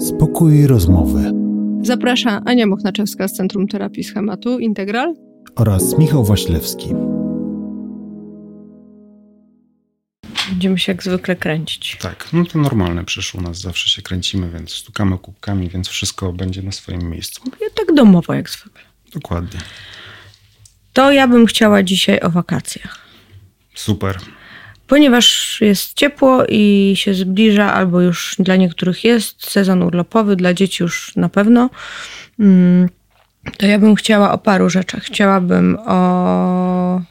Spokój rozmowy Zaprasza Ania Mochnaczewska z Centrum Terapii Schematu Integral oraz Michał Waślewski. Będziemy się jak zwykle kręcić. Tak, no to normalne przecież u nas zawsze się kręcimy, więc stukamy kubkami, więc wszystko będzie na swoim miejscu. Ja tak domowo jak zwykle. Dokładnie. To ja bym chciała dzisiaj o wakacjach. Super. Ponieważ jest ciepło i się zbliża, albo już dla niektórych jest sezon urlopowy, dla dzieci już na pewno, mm, to ja bym chciała o paru rzeczach. Chciałabym o,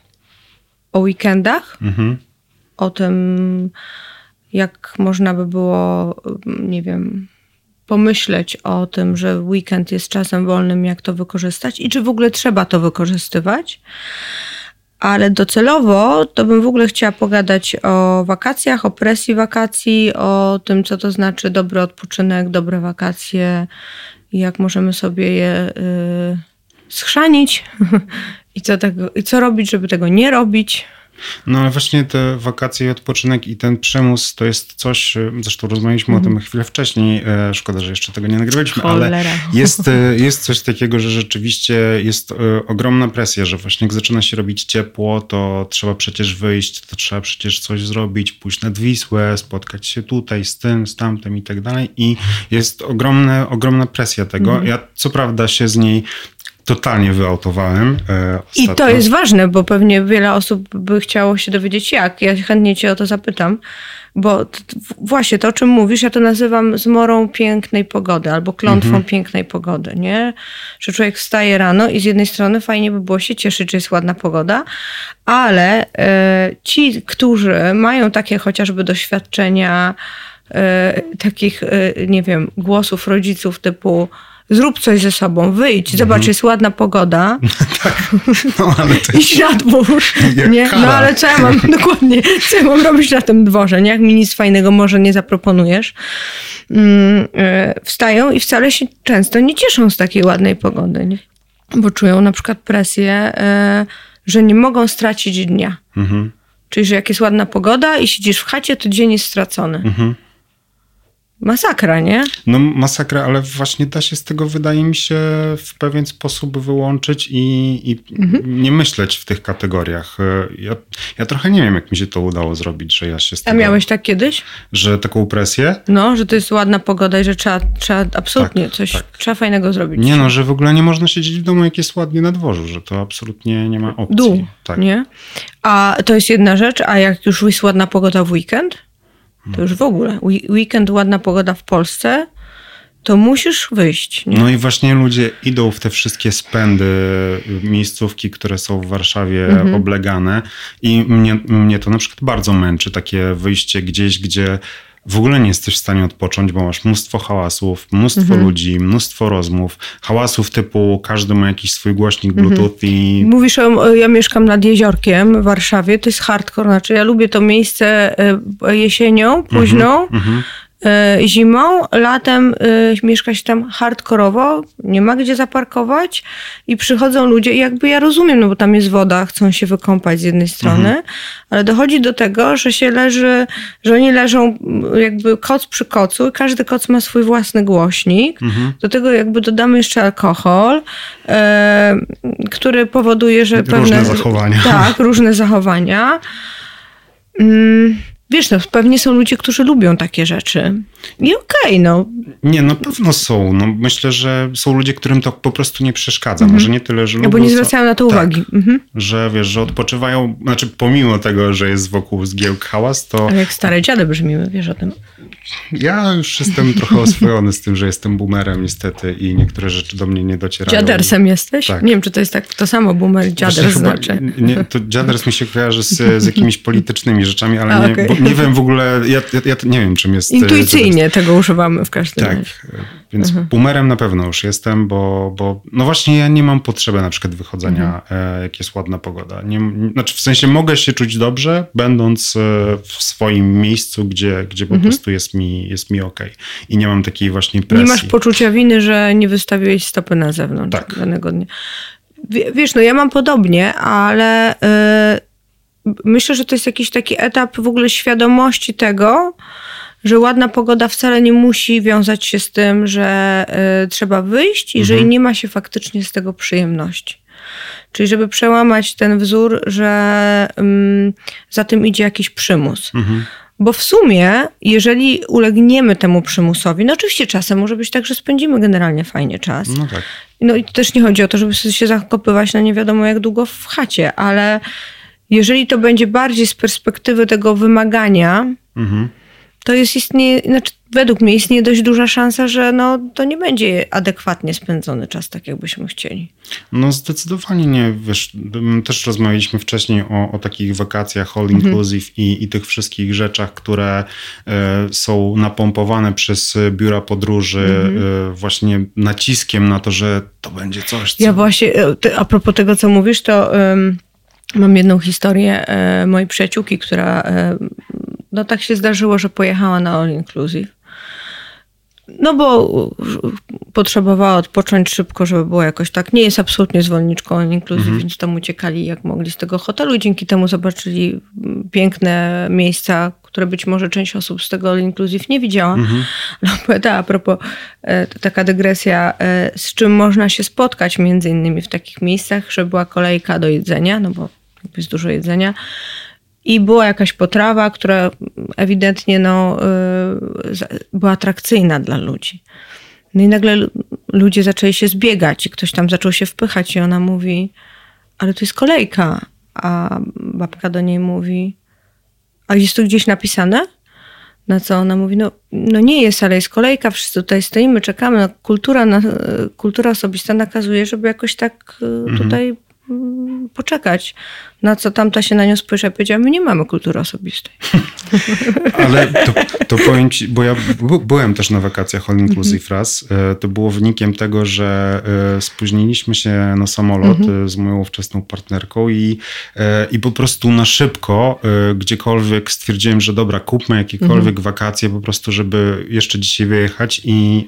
o weekendach, Mhm. o tym, jak można by było, nie wiem, pomyśleć o tym, że weekend jest czasem wolnym, jak to wykorzystać i czy w ogóle trzeba to wykorzystywać. Ale docelowo to bym w ogóle chciała pogadać o wakacjach, o presji wakacji, o tym, co to znaczy dobry odpoczynek, dobre wakacje jak możemy sobie je y, schrzanić i co, tego, i co robić, żeby tego nie robić. No ale właśnie te wakacje i odpoczynek i ten przymus to jest coś, e, zresztą rozmawialiśmy o tym chwilę wcześniej, e, szkoda, że jeszcze tego nie nagrywaliśmy, ale Cholera. jest, e, jest coś takiego, że rzeczywiście jest ogromna presja, że właśnie jak zaczyna się robić ciepło, to trzeba przecież wyjść, to trzeba przecież coś zrobić, pójść nad Wisłę, spotkać się tutaj z tym, z tamtym i tak dalej i jest ogromne, ogromna presja tego. Ja co prawda się z niej totalnie wyautowałem e, I to jest ważne, bo pewnie wiele osób by chciało się dowiedzieć jak. Ja chętnie cię o to zapytam, bo t- t- właśnie to, o czym mówisz, ja to nazywam zmorą pięknej pogody albo klątwą pięknej pogody, nie? Że człowiek wstaje rano i z jednej strony fajnie by było się cieszyć, że jest ładna pogoda, ale e, ci, którzy mają takie chociażby doświadczenia e, takich, e, nie wiem, głosów rodziców typu zrób coś ze sobą, wyjdź, zobacz, jest ładna pogoda, No, ale to i burz. Jak Nie? No ale co ja mam, dokładnie, co ja mam robić na tym dworze, nie? Jak mi nic fajnego może nie zaproponujesz. Mm, e, wstają i wcale się często nie cieszą z takiej ładnej pogody, nie? Bo czują na przykład presję, e, że nie mogą stracić dnia. Mhm. Czyli, że jak jest ładna pogoda i siedzisz w chacie, to dzień jest stracony. Mhm. Masakra, nie? No masakra, ale właśnie da się z tego, wydaje mi się, w pewien sposób wyłączyć i, i Mhm. nie myśleć w tych kategoriach. E, Ja, ja trochę nie wiem, jak mi się to udało zrobić, że ja się z A tego, miałeś tak kiedyś? że taką presję, No, że to jest ładna pogoda i że trzeba, trzeba absolutnie Tak, coś, tak. trzeba fajnego zrobić. nie no, że w ogóle nie można siedzieć w domu, jak jest ładnie na dworzu, że to absolutnie nie ma opcji. dół, Tak. nie? A to jest jedna rzecz, a jak już jest ładna pogoda w weekend, to już w ogóle. Weekend, ładna pogoda w Polsce, to musisz wyjść, nie? No i właśnie ludzie idą w te wszystkie spędy, y, miejscówki, które są w Warszawie Mhm. oblegane i mnie, mnie to na przykład bardzo męczy, takie wyjście gdzieś, gdzie w ogóle nie jesteś w stanie odpocząć, bo masz mnóstwo hałasów, mnóstwo Mhm. ludzi, mnóstwo rozmów, hałasów typu każdy ma jakiś swój głośnik Mhm. bluetooth i Mówisz o, ja mieszkam nad jeziorkiem w Warszawie, to jest hardcore, znaczy ja lubię to miejsce e, jesienią, późną, mhm. E, zimą, latem e, mieszka się tam hardkorowo, nie ma gdzie zaparkować i przychodzą ludzie i jakby ja rozumiem, no bo tam jest woda, chcą się wykąpać z jednej strony, ale dochodzi do tego, że się leży, że oni leżą jakby koc przy kocu i każdy koc ma swój własny głośnik. Do tego jakby dodamy jeszcze alkohol, e, który powoduje, że Różne pewne... zachowania. Tak, różne zachowania. Mm, Wiesz, no, pewnie są ludzie, którzy lubią takie rzeczy. I okej, no. Nie, na pewno są. No, myślę, że są ludzie, którym to po prostu nie przeszkadza. Może nie tyle, że lubią, Bo nie zwracają na to Tak. uwagi. Mhm. że wiesz, że odpoczywają, znaczy pomimo tego, że jest wokół zgiełk hałas, to Ale jak stare dziady brzmimy, wiesz o tym. ja już jestem trochę oswojony z tym, że jestem boomerem niestety i niektóre rzeczy do mnie nie docierają. Dziadersem jesteś? Tak. Nie wiem, czy to jest tak to samo, boomer i dziader Właśnie chyba- znaczy. Nie, to dziaders mi się kojarzy z, z jakimiś politycznymi rzeczami, ale A, nie, okej. bo nie wiem w ogóle, ja, ja, ja nie wiem czym jest... e. Intuicyjnie tego używamy w każdym Tak, razie. więc Mhm. boomerem na pewno już jestem, bo, bo no właśnie ja nie mam potrzeby na przykład wychodzenia, Mhm. e, jak jest ładna pogoda. Nie, znaczy w sensie mogę się czuć dobrze, będąc w swoim miejscu, gdzie, gdzie Mhm. po prostu jest mi, jest mi okej. I nie mam takiej właśnie presji. Nie masz poczucia winy, że nie wystawiłeś stopy na zewnątrz Tak. danego dnia. Wie- Wiesz, no ja mam podobnie, ale y, myślę, że to jest jakiś taki etap w ogóle świadomości tego, że ładna pogoda wcale nie musi wiązać się z tym, że y, trzeba wyjść, jeżeli nie ma się faktycznie z tego przyjemności. Czyli żeby przełamać ten wzór, że ym, za tym idzie jakiś przymus. Bo w sumie, jeżeli ulegniemy temu przymusowi, no oczywiście czasem może być tak, że spędzimy generalnie fajnie czas. No tak. No i też nie chodzi o to, żeby się zakopywać na nie wiadomo jak długo w chacie, ale jeżeli to będzie bardziej z perspektywy tego wymagania, Mhm. to jest istnieje, znaczy według mnie istnieje dość duża szansa, że no, to nie będzie adekwatnie spędzony czas tak, jakbyśmy chcieli. No zdecydowanie nie. Wiesz, m, też rozmawialiśmy wcześniej o, o takich wakacjach all inclusive i, i tych wszystkich rzeczach, które e, są napompowane przez biura podróży e, właśnie naciskiem na to, że to będzie coś, co... Ja właśnie, e, a propos tego, co mówisz, to ym, mam jedną historię e, mojej przyjaciółki, która, e, no tak się zdarzyło, że pojechała na All Inclusive. No bo potrzebowała odpocząć szybko, żeby było jakoś tak. Nie jest absolutnie zwolenniczką All Inclusive, więc tam uciekali jak mogli z tego hotelu i dzięki temu zobaczyli piękne miejsca, które być może część osób z tego All Inclusive nie widziała. Ale opowiadała a propos, e, taka dygresja, z czym można się spotkać między innymi w takich miejscach, że była kolejka do jedzenia, no bo jest dużo jedzenia. I była jakaś potrawa, która ewidentnie no, y, była atrakcyjna dla ludzi. No i nagle lu- ludzie zaczęli się zbiegać i ktoś tam zaczął się wpychać i ona mówi, ale to jest kolejka. A babka do niej mówi, a jest tu gdzieś napisane? Na co ona mówi, no, no nie jest, ale jest kolejka, wszyscy tutaj stoimy, czekamy. No, kultura, na, kultura osobista nakazuje, żeby jakoś tak y, tutaj mm, poczekać. Na co tamta się na nią spojrzała i powiedziała, my nie mamy kultury osobistej. Ale to, to powiem ci, bo ja byłem też na wakacjach All Inclusive raz. E, To było wynikiem tego, że e, spóźniliśmy się na samolot e, z moją wczesną partnerką i, i po prostu na szybko gdziekolwiek stwierdziłem, że dobra, kupmy jakiekolwiek wakacje po prostu, żeby jeszcze dzisiaj wyjechać i,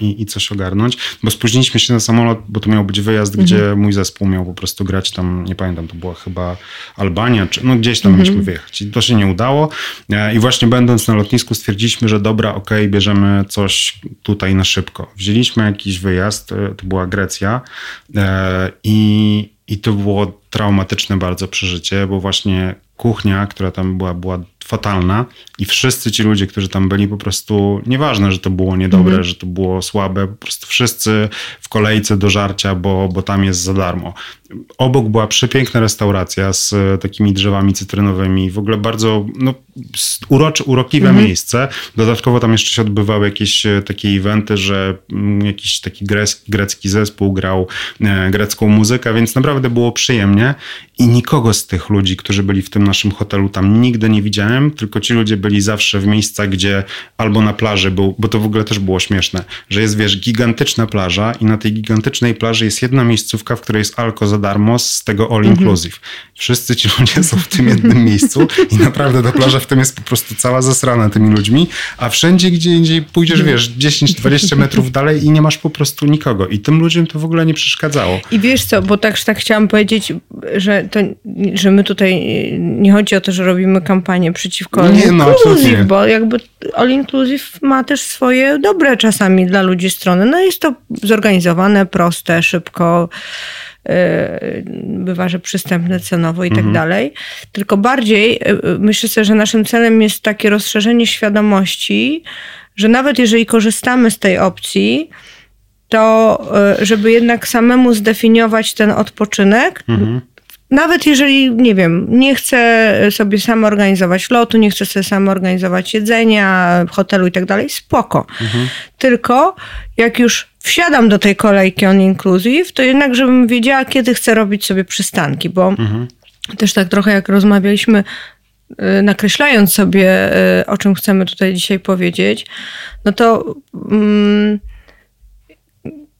i, i coś ogarnąć. Bo spóźniliśmy się na samolot, bo to miał być wyjazd, gdzie mój zespół miał po prostu grać tam, nie pamiętam, to była chyba Albania, czy no gdzieś tam mieliśmy wyjechać. I to się nie udało. E, I właśnie będąc na lotnisku stwierdziliśmy, że dobra, okej, bierzemy coś tutaj na szybko. Wzięliśmy jakiś wyjazd, e, to była Grecja e, i, i to było traumatyczne bardzo przeżycie, bo właśnie kuchnia, która tam była, była fatalna i wszyscy ci ludzie, którzy tam byli, po prostu nieważne, że to było niedobre, że to było słabe, po prostu wszyscy w kolejce do żarcia, bo, bo tam jest za darmo. Obok była przepiękna restauracja z e, takimi drzewami cytrynowymi, w ogóle bardzo no, urocze, urokliwe miejsce. Dodatkowo tam jeszcze się odbywały jakieś e, takie eventy, że mm, jakiś taki grecki, grecki zespół grał e, grecką muzykę, więc naprawdę było przyjemnie i nikogo z tych ludzi, którzy byli w tym naszym hotelu tam nigdy nie widziałem, tylko ci ludzie byli zawsze w miejscach, gdzie albo na plaży był, bo to w ogóle też było śmieszne, że jest wiesz, gigantyczna plaża i na tej gigantycznej plaży jest jedna miejscówka, w której jest alko za darmo z tego all inclusive. Wszyscy ci ludzie są w tym jednym miejscu i naprawdę ta plaża w tym jest po prostu cała zasrana tymi ludźmi, a wszędzie gdzie indziej pójdziesz, wiesz, 10-20 metrów dalej i nie masz po prostu nikogo i tym ludziom to w ogóle nie przeszkadzało. I wiesz co, bo tak, tak chciałam powiedzieć, że, to, że my tutaj nie chodzi o to, że robimy kampanię przeciwko No All nie, no, absolutnie. Inclusive, bo jakby All Inclusive ma też swoje dobre czasami dla ludzi strony. No jest to zorganizowane, proste, szybko, bywa, że przystępne cenowo i tak dalej. Tylko bardziej yy, myślę sobie, że naszym celem jest takie rozszerzenie świadomości, że nawet jeżeli korzystamy z tej opcji, to y, żeby jednak samemu zdefiniować ten odpoczynek, nawet jeżeli, nie wiem, nie chcę sobie sam organizować lotu, nie chcę sobie sam organizować jedzenia, hotelu i tak dalej, spoko. Tylko jak już wsiadam do tej kolejki on inclusive, to jednak żebym wiedziała, kiedy chcę robić sobie przystanki, bo też tak trochę jak rozmawialiśmy, y, nakreślając sobie, y, o czym chcemy tutaj dzisiaj powiedzieć, no to mm,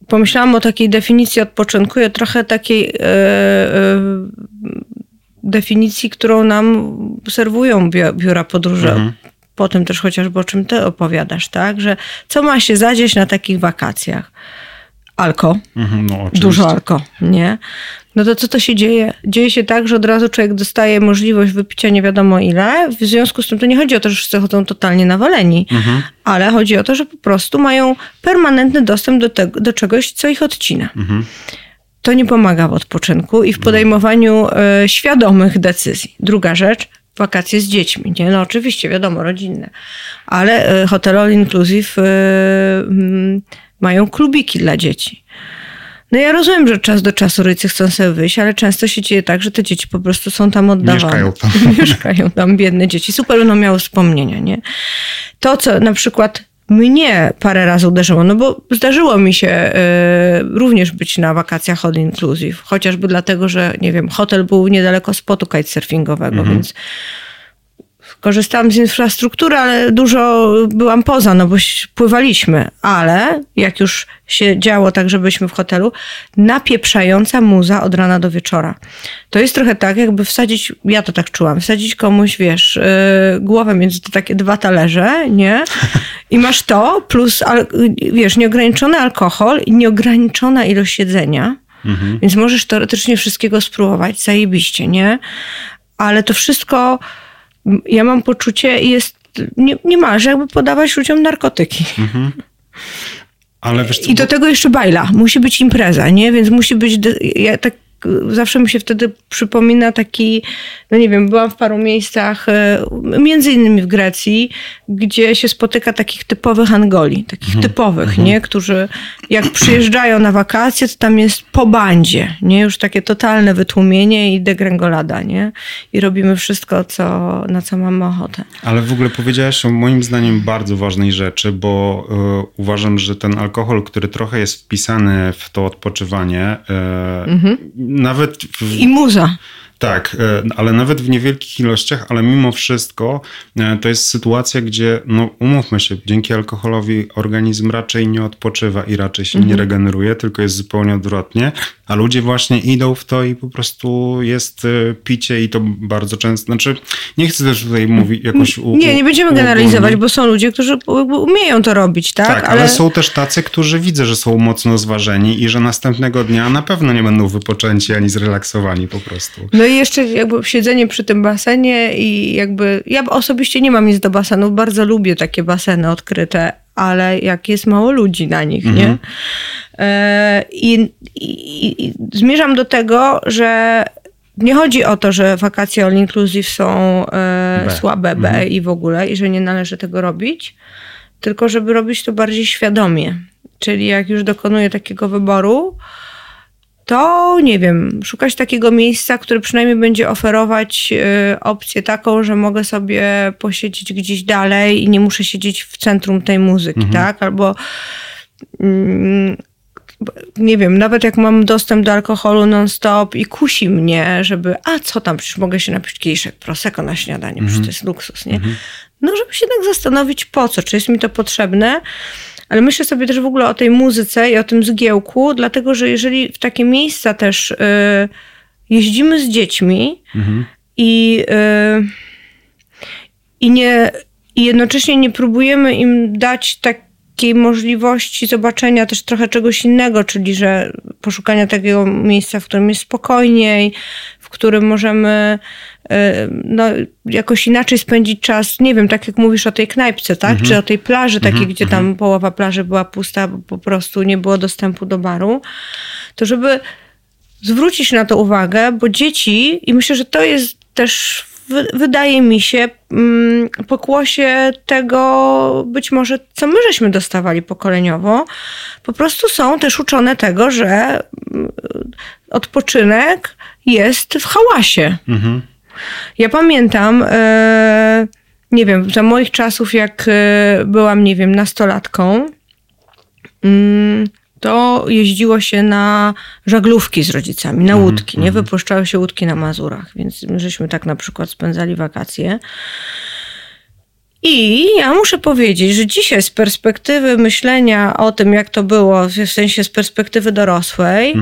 pomyślałam o takiej definicji odpoczynku o trochę takiej e, e, definicji, którą nam serwują biura podróży. Po tym też chociażby o czym ty opowiadasz, tak? Że co ma się zadzieć na takich wakacjach? alko, Mhm, no, dużo alko, nie? No to co to się dzieje? Dzieje się tak, że od razu człowiek dostaje możliwość wypicia nie wiadomo ile. W związku z tym to nie chodzi o to, że wszyscy chodzą totalnie nawaleni, Mhm. ale chodzi o to, że po prostu mają permanentny dostęp do, tego, do czegoś, co ich odcina. Mhm. To nie pomaga w odpoczynku i w podejmowaniu e, świadomych decyzji. Druga rzecz, wakacje z dziećmi. Nie? No oczywiście, wiadomo, rodzinne. Ale e, hotele all inclusive e, mm, mają klubiki dla dzieci. No ja rozumiem, że czas do czasu rodzice chcą sobie wyjść, ale często się dzieje tak, że te dzieci po prostu są tam oddawane. Mieszkają tam. Mieszkają tam biedne dzieci. Super będą miały wspomnienia, nie? To, co na przykład mnie parę razy uderzyło, no bo zdarzyło mi się e, również być na wakacjach all inclusive, chociażby dlatego, że nie wiem, hotel był niedaleko spotu kitesurfingowego, więc korzystałam z infrastruktury, ale dużo byłam poza, no bo pływaliśmy. Ale jak już się działo tak, że byliśmy w hotelu, napieprzająca muza od rana do wieczora. To jest trochę tak, jakby wsadzić, ja to tak czułam, wsadzić komuś, wiesz, yy, głowę między te takie dwa talerze, nie? I masz to, plus, al, wiesz, nieograniczony alkohol i nieograniczona ilość jedzenia. Więc możesz teoretycznie wszystkiego spróbować, zajebiście, nie? Ale to wszystko, ja mam poczucie, jest nie, niemalże jakby podawać ludziom narkotyki. Wiesz co, I do tego jeszcze bajla. Musi być impreza, nie? Więc musi być. Ja tak zawsze mi się wtedy przypomina taki, no nie wiem, byłam w paru miejscach, e, między innymi w Grecji, gdzie się spotyka takich typowych Angoli, takich typowych, nie? Którzy jak przyjeżdżają na wakacje, to tam jest po bandzie, nie? Już takie totalne wytłumienie i degrengolada, nie? I robimy wszystko, co, na co mamy ochotę. Ale w ogóle powiedziałaś o moim zdaniem bardzo ważnej rzeczy, bo e, uważam, że ten alkohol, który trochę jest wpisany w to odpoczywanie, e, nawet w, I muza. Tak, e, ale nawet w niewielkich ilościach, ale mimo wszystko e, to jest sytuacja, gdzie, no umówmy się, dzięki alkoholowi organizm raczej nie odpoczywa i raczej się nie regeneruje, tylko jest zupełnie odwrotnie, a ludzie właśnie idą w to i po prostu jest e, picie i to bardzo często, znaczy nie chcę też tutaj mówić jakoś u, Nie, nie będziemy generalizować, bo są ludzie, którzy umieją to robić, tak? Tak, ale... są też tacy, którzy widzę, że są mocno zważeni i że następnego dnia na pewno nie będą wypoczęci ani zrelaksowani po prostu. No i jeszcze jakby siedzenie przy tym basenie i jakby, ja osobiście nie mam nic do basenów, bardzo lubię takie baseny odkryte, ale jak jest mało ludzi na nich, nie? E, I, i, I zmierzam do tego, że nie chodzi o to, że wakacje all inclusive są e, B. słabe B i w ogóle i że nie należy tego robić, tylko żeby robić to bardziej świadomie. Czyli jak już dokonuję takiego wyboru, to nie wiem, szukać takiego miejsca, które przynajmniej będzie oferować y, opcję taką, że mogę sobie posiedzieć gdzieś dalej i nie muszę siedzieć w centrum tej muzyki, tak? Albo mm, nie wiem, nawet jak mam dostęp do alkoholu non-stop i kusi mnie, żeby, a co tam, przecież mogę się napić kieliszek prosecco na śniadanie, przecież to jest luksus, nie? No, żeby się jednak zastanowić po co, czy jest mi to potrzebne, ale myślę sobie też w ogóle o tej muzyce i o tym zgiełku, dlatego że jeżeli w takie miejsca też y, jeździmy z dziećmi i, y, i, nie, i jednocześnie nie próbujemy im dać takiej możliwości zobaczenia też trochę czegoś innego, czyli że poszukania takiego miejsca, w którym jest spokojniej, w którym możemy no, jakoś inaczej spędzić czas, nie wiem, tak jak mówisz o tej knajpce, tak? Czy o tej plaży takiej, gdzie tam połowa plaży była pusta, bo po prostu nie było dostępu do baru, to żeby zwrócić na to uwagę, bo dzieci, i myślę, że to jest też, wy, wydaje mi się, mm, pokłosie tego być może, co my żeśmy dostawali pokoleniowo, po prostu są też uczone tego, że mm, odpoczynek jest w hałasie. Ja pamiętam, e, nie wiem, za moich czasów, jak e, byłam, nie wiem, nastolatką, mm, to jeździło się na żaglówki z rodzicami, na łódki, nie? Wypuszczały się łódki na Mazurach, więc żeśmy tak na przykład spędzali wakacje. I ja muszę powiedzieć, że dzisiaj z perspektywy myślenia o tym, jak to było, w sensie z perspektywy dorosłej,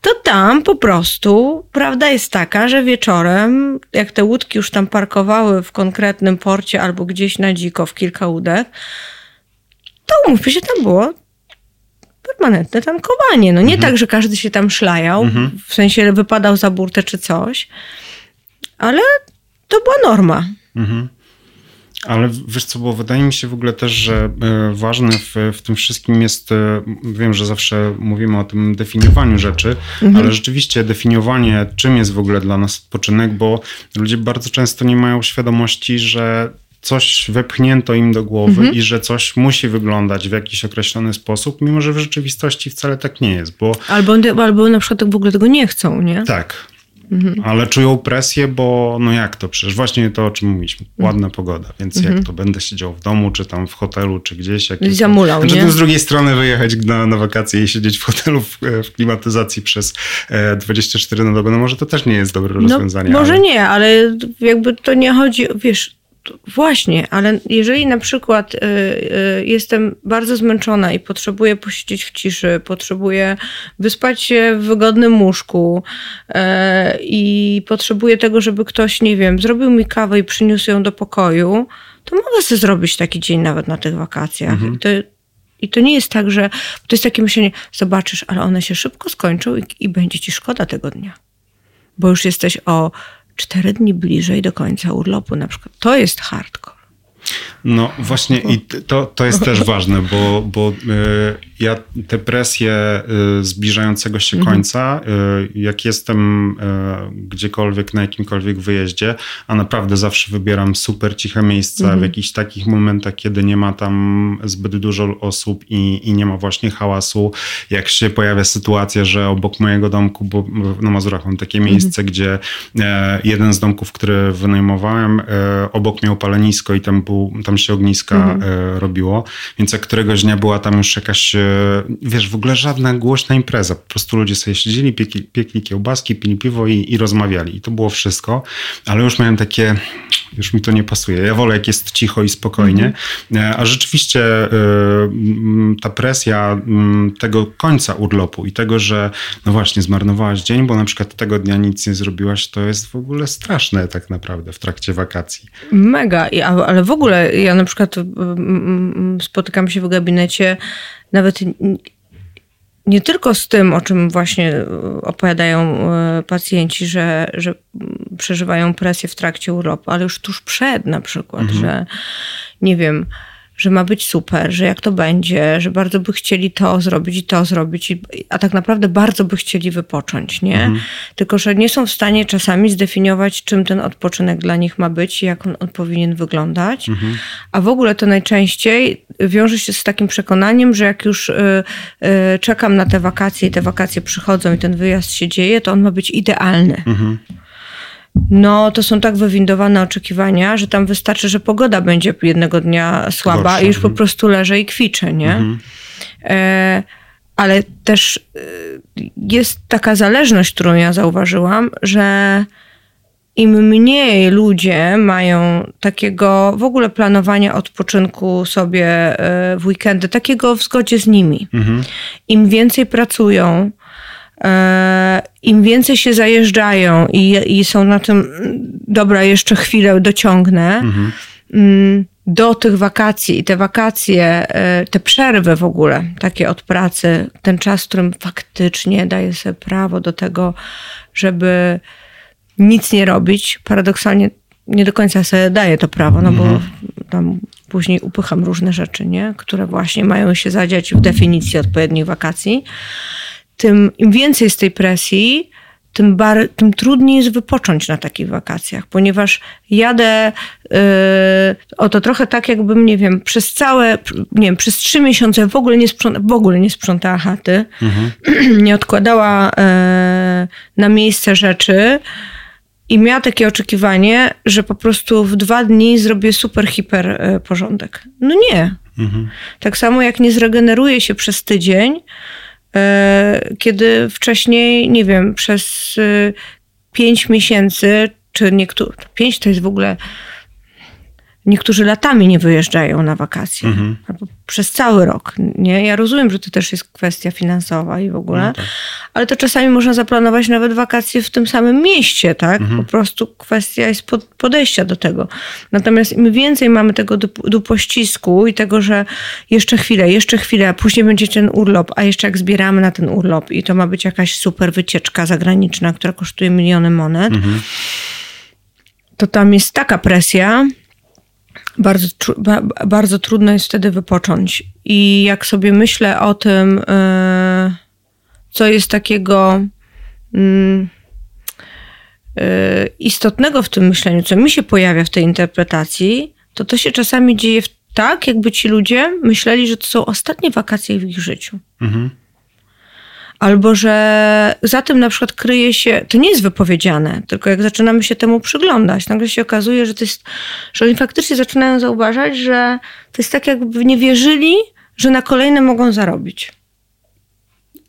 to tam po prostu prawda jest taka, że wieczorem, jak te łódki już tam parkowały w konkretnym porcie albo gdzieś na dziko w kilka łódek, to umówmy się, tam było permanentne tankowanie. No nie tak, że każdy się tam szlajał, w sensie wypadał za burtę czy coś, ale to była norma. Mhm. Ale wiesz co, bo wydaje mi się w ogóle też, że e, ważne w, w tym wszystkim jest, e, wiem, że zawsze mówimy o tym definiowaniu rzeczy, ale rzeczywiście definiowanie, czym jest w ogóle dla nas odpoczynek, bo ludzie bardzo często nie mają świadomości, że coś wepchnięto im do głowy i że coś musi wyglądać w jakiś określony sposób, mimo że w rzeczywistości wcale tak nie jest, bo Albo, albo na przykład w ogóle tego nie chcą, nie? tak. Ale czują presję, bo no jak to? Przecież właśnie to, o czym mówiliśmy. Ładna pogoda, więc jak to będę siedział w domu, czy tam w hotelu, czy gdzieś. Jak Zamulał, znaczy, nie? z drugiej strony wyjechać na, na wakacje i siedzieć w hotelu w, w klimatyzacji przez e, 24 na dobę, no może to też nie jest dobre rozwiązanie. No, może ale... nie, ale jakby to nie chodzi, wiesz, właśnie, ale jeżeli na przykład y, y, jestem bardzo zmęczona i potrzebuję posiedzieć w ciszy, potrzebuję wyspać się w wygodnym łóżku y, i potrzebuję tego, żeby ktoś, nie wiem, zrobił mi kawę i przyniósł ją do pokoju, to mogę sobie zrobić taki dzień nawet na tych wakacjach. I To, i to nie jest tak, że to jest takie myślenie, zobaczysz, ale one się szybko skończą i, i będzie ci szkoda tego dnia. Bo już jesteś o cztery dni bliżej do końca urlopu na przykład. To jest hardcore. No właśnie i to, to jest też ważne, bo, bo y, ja te presje y, zbliżającego się końca, y, jak jestem gdziekolwiek, na jakimkolwiek wyjeździe, a naprawdę zawsze wybieram super ciche miejsca w jakichś takich momentach, kiedy nie ma tam zbyt dużo osób i, i nie ma właśnie hałasu. Jak się pojawia sytuacja, że obok mojego domku, bo na Mazurach mam takie miejsce, gdzie e, jeden z domków, który wynajmowałem, e, obok miał palenisko i tam, był, tam się ogniska e, robiło, więc jak któregoś dnia była tam już jakaś, e, wiesz, w ogóle żadna głośna impreza, po prostu ludzie sobie siedzieli, piekli, piekli kiełbaski, pili piwo i, i rozmawiali. I to było wszystko, ale już miałem takie, już mi to nie pasuje, ja wolę jak jest cicho i spokojnie, E, a rzeczywiście ta presja tego końca urlopu i tego, że no właśnie zmarnowałaś dzień, bo na przykład tego dnia nic nie zrobiłaś, to jest w ogóle straszne tak naprawdę w trakcie wakacji. Mega, ale w ogóle ja na przykład mm, mm, spotykam się w gabinecie nawet nie tylko z tym, o czym właśnie e, opowiadają e, pacjenci, że, że przeżywają presję w trakcie urlopu, ale już tuż przed na przykład, że nie wiem, że ma być super, że jak to będzie, że bardzo by chcieli to zrobić i to zrobić, a tak naprawdę bardzo by chcieli wypocząć, nie? Tylko, że nie są w stanie czasami zdefiniować, czym ten odpoczynek dla nich ma być i jak on, on powinien wyglądać. A w ogóle to najczęściej wiąże się z takim przekonaniem, że jak już y, y, czekam na te wakacje i te wakacje przychodzą i ten wyjazd się dzieje, to on ma być idealny. No, to są tak wywindowane oczekiwania, że tam wystarczy, że pogoda będzie jednego dnia słaba Gorsza, i już po mhm. prostu leżę i kwiczę, nie? E, ale też e, jest taka zależność, którą ja zauważyłam, że im mniej ludzie mają takiego w ogóle planowania odpoczynku sobie e, w weekendy, takiego w zgodzie z nimi, im więcej pracują, im więcej się zajeżdżają i, i są na tym, dobra, jeszcze chwilę dociągnę, mm, do tych wakacji i te wakacje, e, te przerwy w ogóle, takie od pracy, ten czas, w którym faktycznie daje sobie prawo do tego, żeby nic nie robić, paradoksalnie nie do końca sobie daję to prawo, no bo tam później upycham różne rzeczy, nie? które właśnie mają się zadziać w definicji odpowiednich wakacji, tym im więcej jest tej presji, tym, bar, tym trudniej jest wypocząć na takich wakacjach, ponieważ jadę yy, o to trochę tak, jakbym, nie wiem, przez całe, nie wiem, przez trzy miesiące w ogóle nie, sprząta, w ogóle nie sprzątała chaty, nie odkładała yy, na miejsce rzeczy i miała takie oczekiwanie, że po prostu w dwa dni zrobię super, hiper yy, porządek. No nie. Tak samo jak nie zregeneruje się przez tydzień, e, kiedy wcześniej, nie wiem, przez e, pięć miesięcy, czy niektóre, pięć to jest w ogóle Niektórzy latami nie wyjeżdżają na wakacje. Mhm. Albo przez cały rok. Nie? Ja rozumiem, że to też jest kwestia finansowa i w ogóle, No tak. ale to czasami można zaplanować nawet wakacje w tym samym mieście, tak? Mhm. Po prostu kwestia jest pod, podejścia do tego. Natomiast im więcej mamy tego dup- dupościsku i tego, że jeszcze chwilę, jeszcze chwilę, a później będzie ten urlop, a jeszcze jak zbieramy na ten urlop i to ma być jakaś super wycieczka zagraniczna, która kosztuje miliony monet, Mhm. to tam jest taka presja, bardzo, bardzo trudno jest wtedy wypocząć. I jak sobie myślę o tym, yy, co jest takiego mm, yy, istotnego w tym myśleniu, co mi się pojawia w tej interpretacji, to to się czasami dzieje tak, jakby ci ludzie myśleli, że to są ostatnie wakacje w ich życiu. Mhm. Albo że za tym na przykład kryje się, to nie jest wypowiedziane, tylko jak zaczynamy się temu przyglądać, nagle się okazuje, że to jest, że oni faktycznie zaczynają zauważać, że to jest tak, jakby nie wierzyli, że na kolejne mogą zarobić.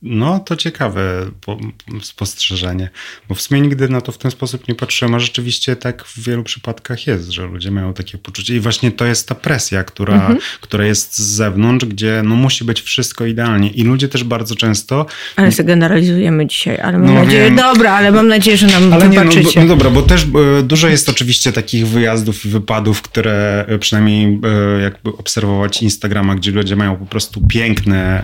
No, to ciekawe po, spostrzeżenie, bo w sumie nigdy na to w ten sposób nie patrzyłem, a rzeczywiście tak w wielu przypadkach jest, że ludzie mają takie poczucie i właśnie to jest ta presja, która, Mhm. która jest z zewnątrz, gdzie no musi być wszystko idealnie i ludzie też bardzo często Ale sobie generalizujemy dzisiaj, ale mam No nadzieję, wiem. dobra, ale mam nadzieję, że nam Ale nie, no, wybaczycie. bo- no dobra, bo też e, dużo jest oczywiście takich wyjazdów i wypadów, które e, przynajmniej e, jakby obserwować Instagrama, gdzie ludzie mają po prostu piękne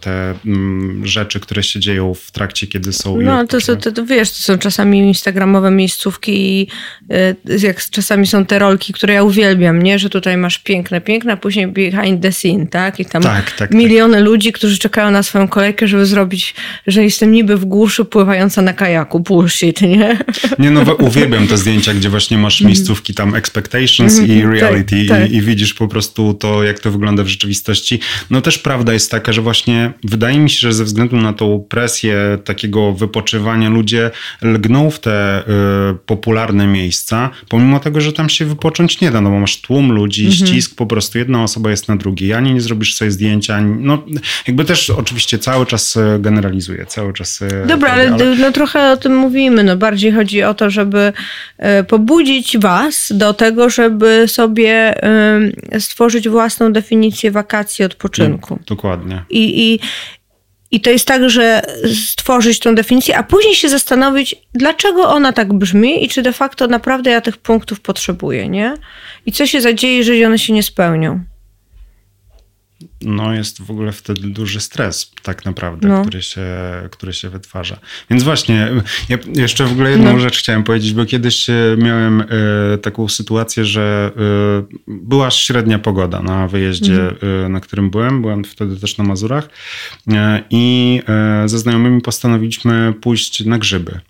te mm, rzeczy, które się dzieją w trakcie, kiedy są... No, to, to, to, to wiesz, to są czasami instagramowe miejscówki i y, jak czasami są te rolki, które ja uwielbiam, nie? Że tutaj masz piękne, piękne, a później behind the scene, tak? I tam Tak, tak, miliony ludzi, którzy czekają na swoją kolejkę, żeby zrobić, że jestem niby w głuszy pływająca na kajaku, bullshit, nie? Nie no, uwielbiam te zdjęcia, gdzie właśnie masz miejscówki tam expectations i Mhm, reality tak, tak. I, i widzisz po prostu to, jak to wygląda w rzeczywistości. No też prawda jest taka, że właśnie wydaje mi się, że ze względu na tą presję takiego wypoczywania ludzie lgną w te y, popularne miejsca, pomimo tego, że tam się wypocząć nie da, no bo masz tłum ludzi, Mhm. ścisk, po prostu jedna osoba jest na drugiej, ani nie zrobisz sobie zdjęcia, ani, no jakby też oczywiście cały czas generalizuję, cały czas e, Dobra, robię, ale, no, trochę o tym mówimy. No, bardziej chodzi o to, żeby e, pobudzić was do tego, żeby sobie stworzyć własną definicję wakacji, odpoczynku. Dokładnie. I, i, I to jest tak, że stworzyć tą definicję, a później się zastanowić, dlaczego ona tak brzmi i czy de facto naprawdę ja tych punktów potrzebuję, nie? I co się zadzieje, jeżeli one się nie spełnią. No jest w ogóle wtedy duży stres tak naprawdę, No. który, się, który się wytwarza. Więc właśnie, ja jeszcze w ogóle jedną No. rzecz chciałem powiedzieć, bo kiedyś e, miałem e, taką sytuację, że e, była średnia pogoda na wyjeździe, Mhm. na którym byłem. Byłem wtedy też na Mazurach i ze znajomymi postanowiliśmy pójść na grzyby.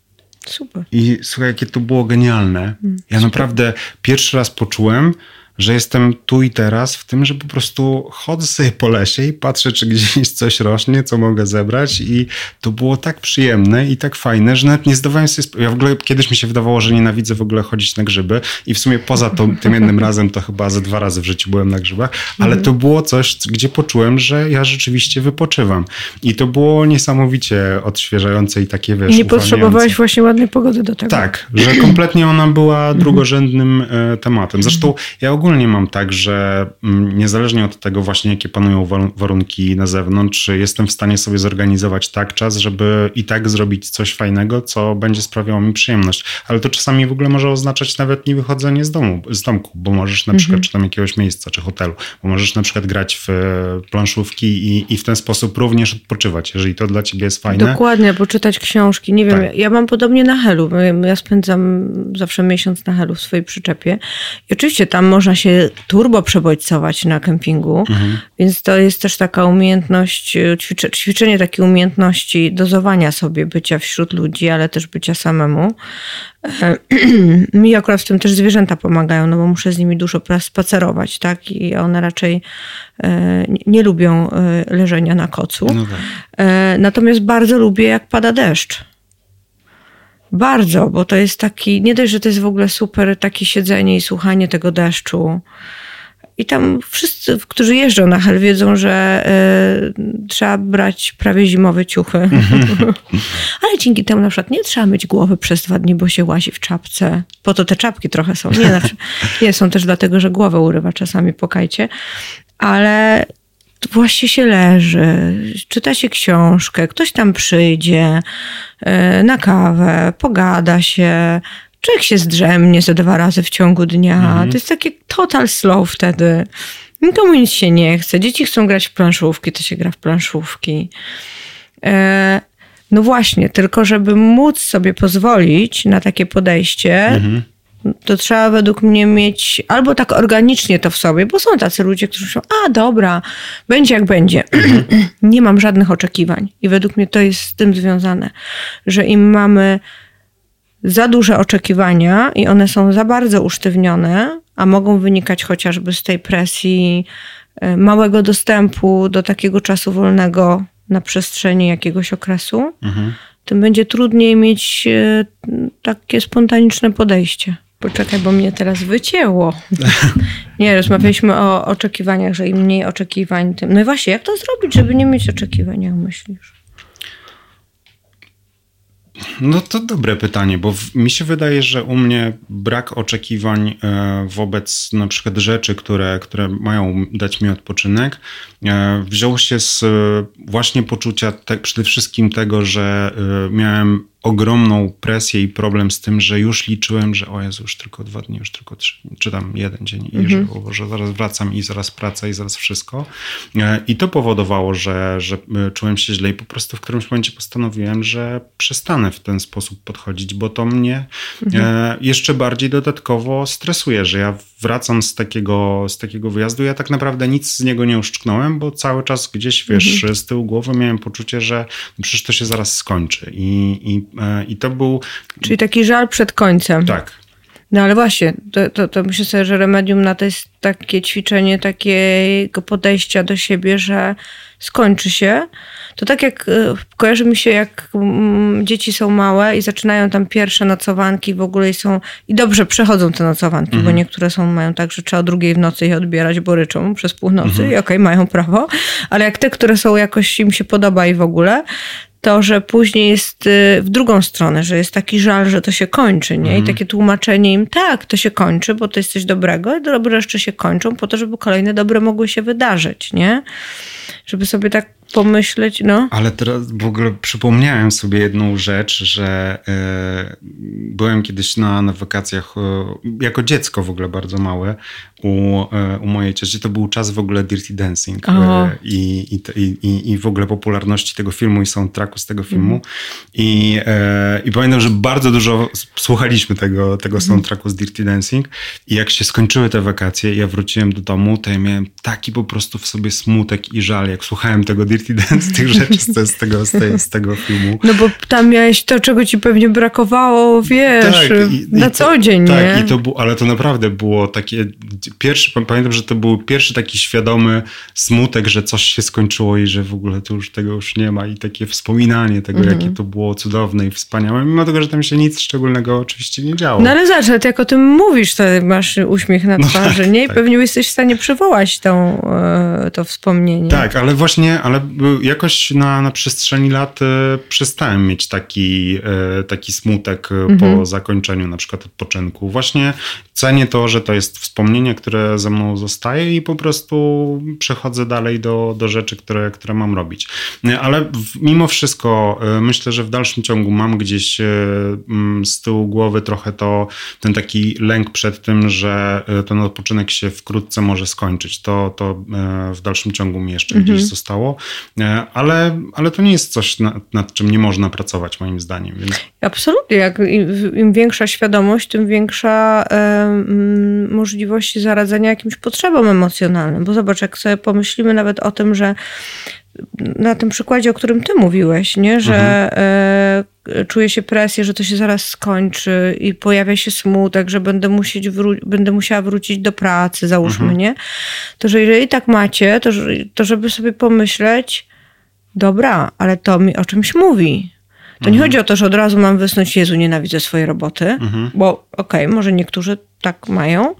Super. I słuchaj, jakie to było genialne. Mm, Ja naprawdę pierwszy raz poczułem, że jestem tu i teraz w tym, że po prostu chodzę sobie po lesie i patrzę, czy gdzieś coś rośnie, co mogę zebrać i to było tak przyjemne i tak fajne, że nawet nie zdawałem sobie sprawy. Ja w ogóle kiedyś mi się wydawało, że nienawidzę w ogóle chodzić na grzyby i w sumie poza tym jednym razem to chyba ze dwa razy w życiu byłem na grzybach, ale to było coś, gdzie poczułem, że ja rzeczywiście wypoczywam. I to było niesamowicie odświeżające i takie, wiesz, I nie potrzebowałeś właśnie ładnej pogody do tego. Tak, że kompletnie ona była drugorzędnym e, tematem. Zresztą ja ogólnie mam tak, że mm, niezależnie od tego właśnie, jakie panują warun- warunki na zewnątrz, jestem w stanie sobie zorganizować tak czas, żeby i tak zrobić coś fajnego, co będzie sprawiało mi przyjemność. Ale to czasami w ogóle może oznaczać nawet nie wychodzenie z domu, z domku, bo możesz na przykład, czy tam jakiegoś miejsca, czy hotelu, bo możesz na przykład grać w e, planszówki i, i w ten sposób również odpoczywać, jeżeli to dla ciebie jest fajne. Dokładnie, albo czytać książki. Nie wiem, Tak. ja, mam podobnie na Helu. Ja spędzam zawsze miesiąc na Helu w swojej przyczepie. I oczywiście tam można się turbo przebodźcować na kempingu, Mhm. więc to jest też taka umiejętność, e, ćwicze, ćwiczenie takiej umiejętności dozowania sobie bycia wśród ludzi, ale też bycia samemu. E, Mi akurat w tym też zwierzęta pomagają, no bo muszę z nimi dużo spacerować, tak? I one raczej e, nie- lubią leżenia na kocu. No tak. Natomiast bardzo lubię, jak pada deszcz. Bardzo, bo to jest taki, nie dość, że to jest w ogóle super takie siedzenie i słuchanie tego deszczu. I tam wszyscy, którzy jeżdżą na hel, wiedzą, że y, trzeba brać prawie zimowe ciuchy. Ale dzięki temu na przykład nie trzeba myć głowy przez dwa dni, bo się łazi w czapce. Po to te czapki trochę są. Nie, znaczy, nie są też dlatego, że głowę urywa czasami, pokajcie. Ale właśnie się leży, czyta się książkę, ktoś tam przyjdzie y, na kawę, pogada się, człowiek się zdrzemnie ze dwa razy w ciągu dnia. Mhm. To jest takie total slow wtedy. Nikomu nic się nie chce. Dzieci chcą grać w planszówki, to się gra w planszówki. E, no właśnie, tylko żeby móc sobie pozwolić na takie podejście, to trzeba według mnie mieć albo tak organicznie to w sobie, bo są tacy ludzie, którzy mówią, a dobra, będzie jak będzie. nie mam żadnych oczekiwań. I według mnie to jest z tym związane, że im mamy za duże oczekiwania i one są za bardzo usztywnione, a mogą wynikać chociażby z tej presji e, małego dostępu do takiego czasu wolnego na przestrzeni jakiegoś okresu, tym będzie trudniej mieć e, takie spontaniczne podejście. Poczekaj, bo mnie teraz wycięło. Nie, rozmawialiśmy o oczekiwaniach, że im mniej oczekiwań, tym. No i właśnie, jak to zrobić, żeby nie mieć oczekiwań, jak myślisz? No to dobre pytanie, bo mi się wydaje, że u mnie brak oczekiwań e, wobec na przykład rzeczy, które, które mają dać mi odpoczynek, e, wziął się z e, właśnie poczucia te, przede wszystkim tego, że miałem ogromną presję i problem z tym, że już liczyłem, że o Jezu, już tylko dwa dni, już tylko trzy, czy tam jeden dzień i że, o, że zaraz wracam i zaraz praca i zaraz wszystko. E, I to powodowało, że, że e, czułem się źle i po prostu w którymś momencie postanowiłem, że przestanę w ten sposób podchodzić, bo to mnie e, jeszcze bardziej dodatkowo stresuje, że ja wracam z takiego, z takiego wyjazdu, ja tak naprawdę nic z niego nie uszczknąłem, bo cały czas gdzieś, wiesz, z tyłu głowy miałem poczucie, że no przecież to się zaraz skończy i, i, i to był, Czyli taki żal przed końcem. tak, No ale właśnie, to, to, to myślę sobie, że remedium na to jest takie ćwiczenie takiego podejścia do siebie, że skończy się. To tak jak e, kojarzy mi się, jak mm, dzieci są małe i zaczynają tam pierwsze nocowanki w ogóle i są i dobrze przechodzą te nocowanki, bo niektóre są mają tak, że trzeba o drugiej w nocy je odbierać, bo ryczą przez północy. I okej, mają prawo, ale jak te, które są jakoś im się podoba i w ogóle, to, że później jest y, w drugą stronę, że jest taki żal, że to się kończy, nie? I takie tłumaczenie im, tak, to się kończy, bo to jest coś dobrego, i dobre jeszcze się kończą po to, żeby kolejne dobre mogły się wydarzyć, nie? Żeby sobie tak pomyśleć, no. Ale teraz w ogóle przypomniałem sobie jedną rzecz, że e, byłem kiedyś na, na wakacjach e, jako dziecko w ogóle bardzo małe u, e, u mojej cioci. To był czas w ogóle Dirty Dancing e, i, i, i, i, i w ogóle popularności tego filmu i soundtracku z tego filmu. I, e, I pamiętam, że bardzo dużo słuchaliśmy tego, tego soundtracku z Dirty Dancing i jak się skończyły te wakacje i ja wróciłem do domu, to ja miałem taki po prostu w sobie smutek i żal, jak słuchałem tego Dirty Dance, tych rzeczy z, z, tego, z, tej, z tego filmu. No bo tam miałeś to, czego ci pewnie brakowało, wiesz, i- na i co to, dzień, tak, nie? i to było, ale to naprawdę było takie pierwszy, pamiętam, że to był pierwszy taki świadomy smutek, że coś się skończyło i że w ogóle to już tego już nie ma i takie wspominanie tego, Mhm. jakie to było cudowne i wspaniałe, mimo tego, że tam się nic szczególnego oczywiście nie działo. No ale zobacz, jak o tym mówisz, to masz uśmiech na No twarzy, tak, nie? I tak. pewnie jesteś w stanie przywołać tą, e, to wspomnienie. Tak, ale właśnie, ale jakoś na, na przestrzeni lat e, przestałem mieć taki, e, taki smutek e, po zakończeniu na przykład odpoczynku. Właśnie cenię to, że to jest wspomnienie, które ze mną zostaje i po prostu przechodzę dalej do, do rzeczy, które, które mam robić. Ale w, mimo wszystko e, myślę, że w dalszym ciągu mam gdzieś e, z tyłu głowy trochę to, ten taki lęk przed tym, że e, ten odpoczynek się wkrótce może skończyć. To, to w dalszym ciągu mi jeszcze gdzieś zostało, ale, ale to nie jest coś, nad, nad czym nie można pracować moim zdaniem. Więc Absolutnie. Jak im, większa świadomość, tym większa mm, możliwość zaradzenia jakimś potrzebom emocjonalnym. Bo zobacz, jak sobie pomyślimy nawet o tym, że na tym przykładzie, o którym ty mówiłeś, nie? że e, czuje się presję, że to się zaraz skończy i pojawia się smutek, że będę, musieć wró- będę musiała wrócić do pracy, załóżmy, nie? To, że jeżeli tak macie, to, to żeby sobie pomyśleć, dobra, ale to mi o czymś mówi. To nie chodzi o to, że od razu mam wysnuć, Jezu, nienawidzę swojej roboty, bo okej, może niektórzy tak mają,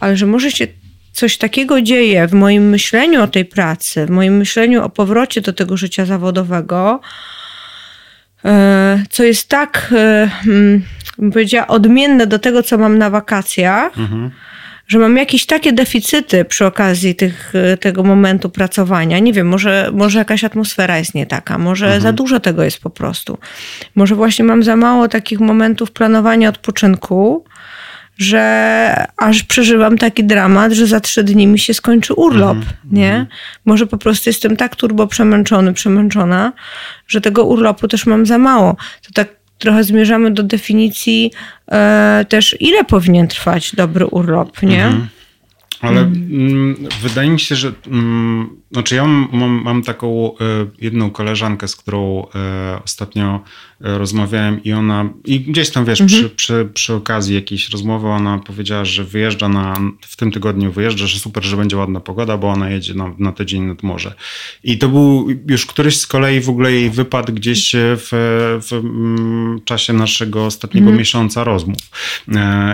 ale że może się coś takiego dzieje w moim myśleniu o tej pracy, w moim myśleniu o powrocie do tego życia zawodowego, e, co jest tak, e, mm, bym powiedziała, odmienne do tego, co mam na wakacjach, Mhm. Że mam jakieś takie deficyty przy okazji tych, e, tego momentu pracowania. Nie wiem, może, może jakaś atmosfera jest nie taka, może za dużo tego jest po prostu. Może właśnie mam za mało takich momentów planowania odpoczynku, że aż przeżywam taki dramat, że za trzy dni mi się skończy urlop, nie? Może po prostu jestem tak turbo przemęczony, przemęczona, że tego urlopu też mam za mało. To tak trochę zmierzamy do definicji e, też, ile powinien trwać dobry urlop, nie? Ale mm, wydaje mi się, że mm, znaczy ja mam, mam, taką e, jedną koleżankę, z którą e, ostatnio e, rozmawiałem i ona, i gdzieś tam wiesz, przy, przy, przy okazji jakiejś rozmowy ona powiedziała, że wyjeżdża na, w tym tygodniu wyjeżdża, że super, że będzie ładna pogoda, bo ona jedzie na, na tydzień nad morze. I to był już któryś z kolei w ogóle jej wypad gdzieś w, w mm, czasie naszego ostatniego miesiąca rozmów.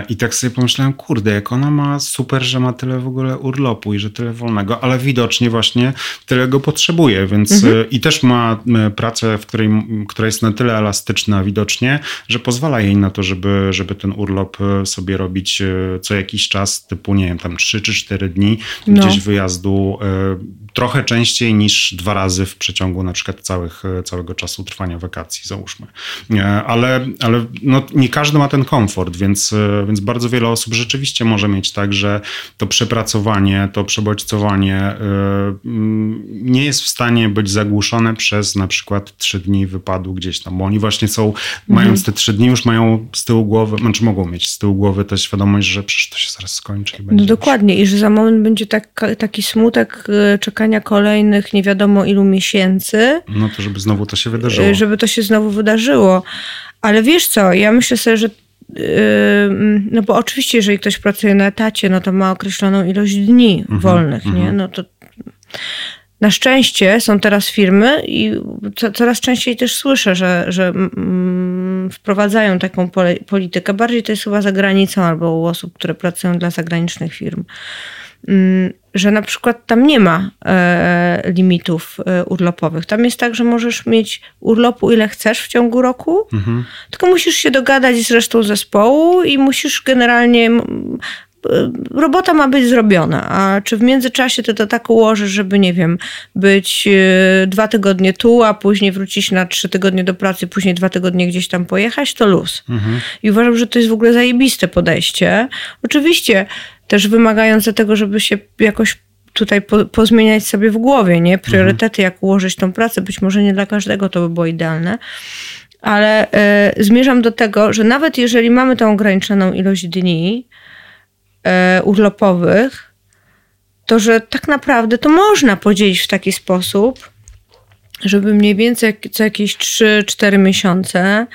I tak sobie pomyślałem, kurde, jak ona ma super, że ma tyle w ogóle urlopu i że tyle wolnego, ale widocznie właśnie tyle go potrzebuje, więc e, i też ma e, pracę, w której, która jest na tyle elastyczna widocznie, że pozwala jej na to, żeby, żeby ten urlop e, sobie robić co jakiś czas, typu nie wiem, tam 3 czy 4 dni No. gdzieś wyjazdu trochę częściej niż dwa razy w przeciągu na przykład całych, całego czasu trwania wakacji, załóżmy. Ale, ale no, nie każdy ma ten komfort, więc, więc bardzo wiele osób rzeczywiście może mieć tak, że to przepracowanie, to przebodźcowanie e, mm, nie jest w stanie być zagłuszone przez na przykład trzy dni wypadu gdzieś tam, bo oni właśnie są, mając te trzy dni, już mają z tyłu głowy, znaczy mogą mieć z tyłu głowy tę świadomość, że przecież to się zaraz skończy i będzie No już- dokładnie i że za moment będzie tak, taki smutek y, czekania kolejnych nie wiadomo ilu miesięcy, No to żeby znowu to się wydarzyło. y, żeby to się znowu wydarzyło. Ale wiesz co, ja myślę sobie, że no bo oczywiście, jeżeli ktoś pracuje na etacie, no to ma określoną ilość dni Mhm, wolnych, nie? No to na szczęście są teraz firmy i co, coraz częściej też słyszę, że, że mm, wprowadzają taką pole, politykę. Bardziej to jest chyba za granicą albo u osób, które pracują dla zagranicznych firm. Mm, że na przykład tam nie ma e, limitów e, urlopowych. Tam jest tak, że możesz mieć urlopu ile chcesz w ciągu roku, Mhm. tylko musisz się dogadać z resztą zespołu i musisz generalnie. e, Robota ma być zrobiona, a czy w międzyczasie ty to tak ułożysz, żeby, nie wiem, być e, dwa tygodnie tu, a później wrócić na trzy tygodnie do pracy, później dwa tygodnie gdzieś tam pojechać, to luz. I uważam, że to jest w ogóle zajebiste podejście. Oczywiście też wymagające tego, żeby się jakoś tutaj po, pozmieniać sobie w głowie, nie? Priorytety, jak ułożyć tą pracę. Być może nie dla każdego to by było idealne. Ale e, zmierzam do tego, że nawet jeżeli mamy tą ograniczoną ilość dni e, urlopowych, to że tak naprawdę to można podzielić w taki sposób, żeby mniej więcej co jakieś 3-4 miesiące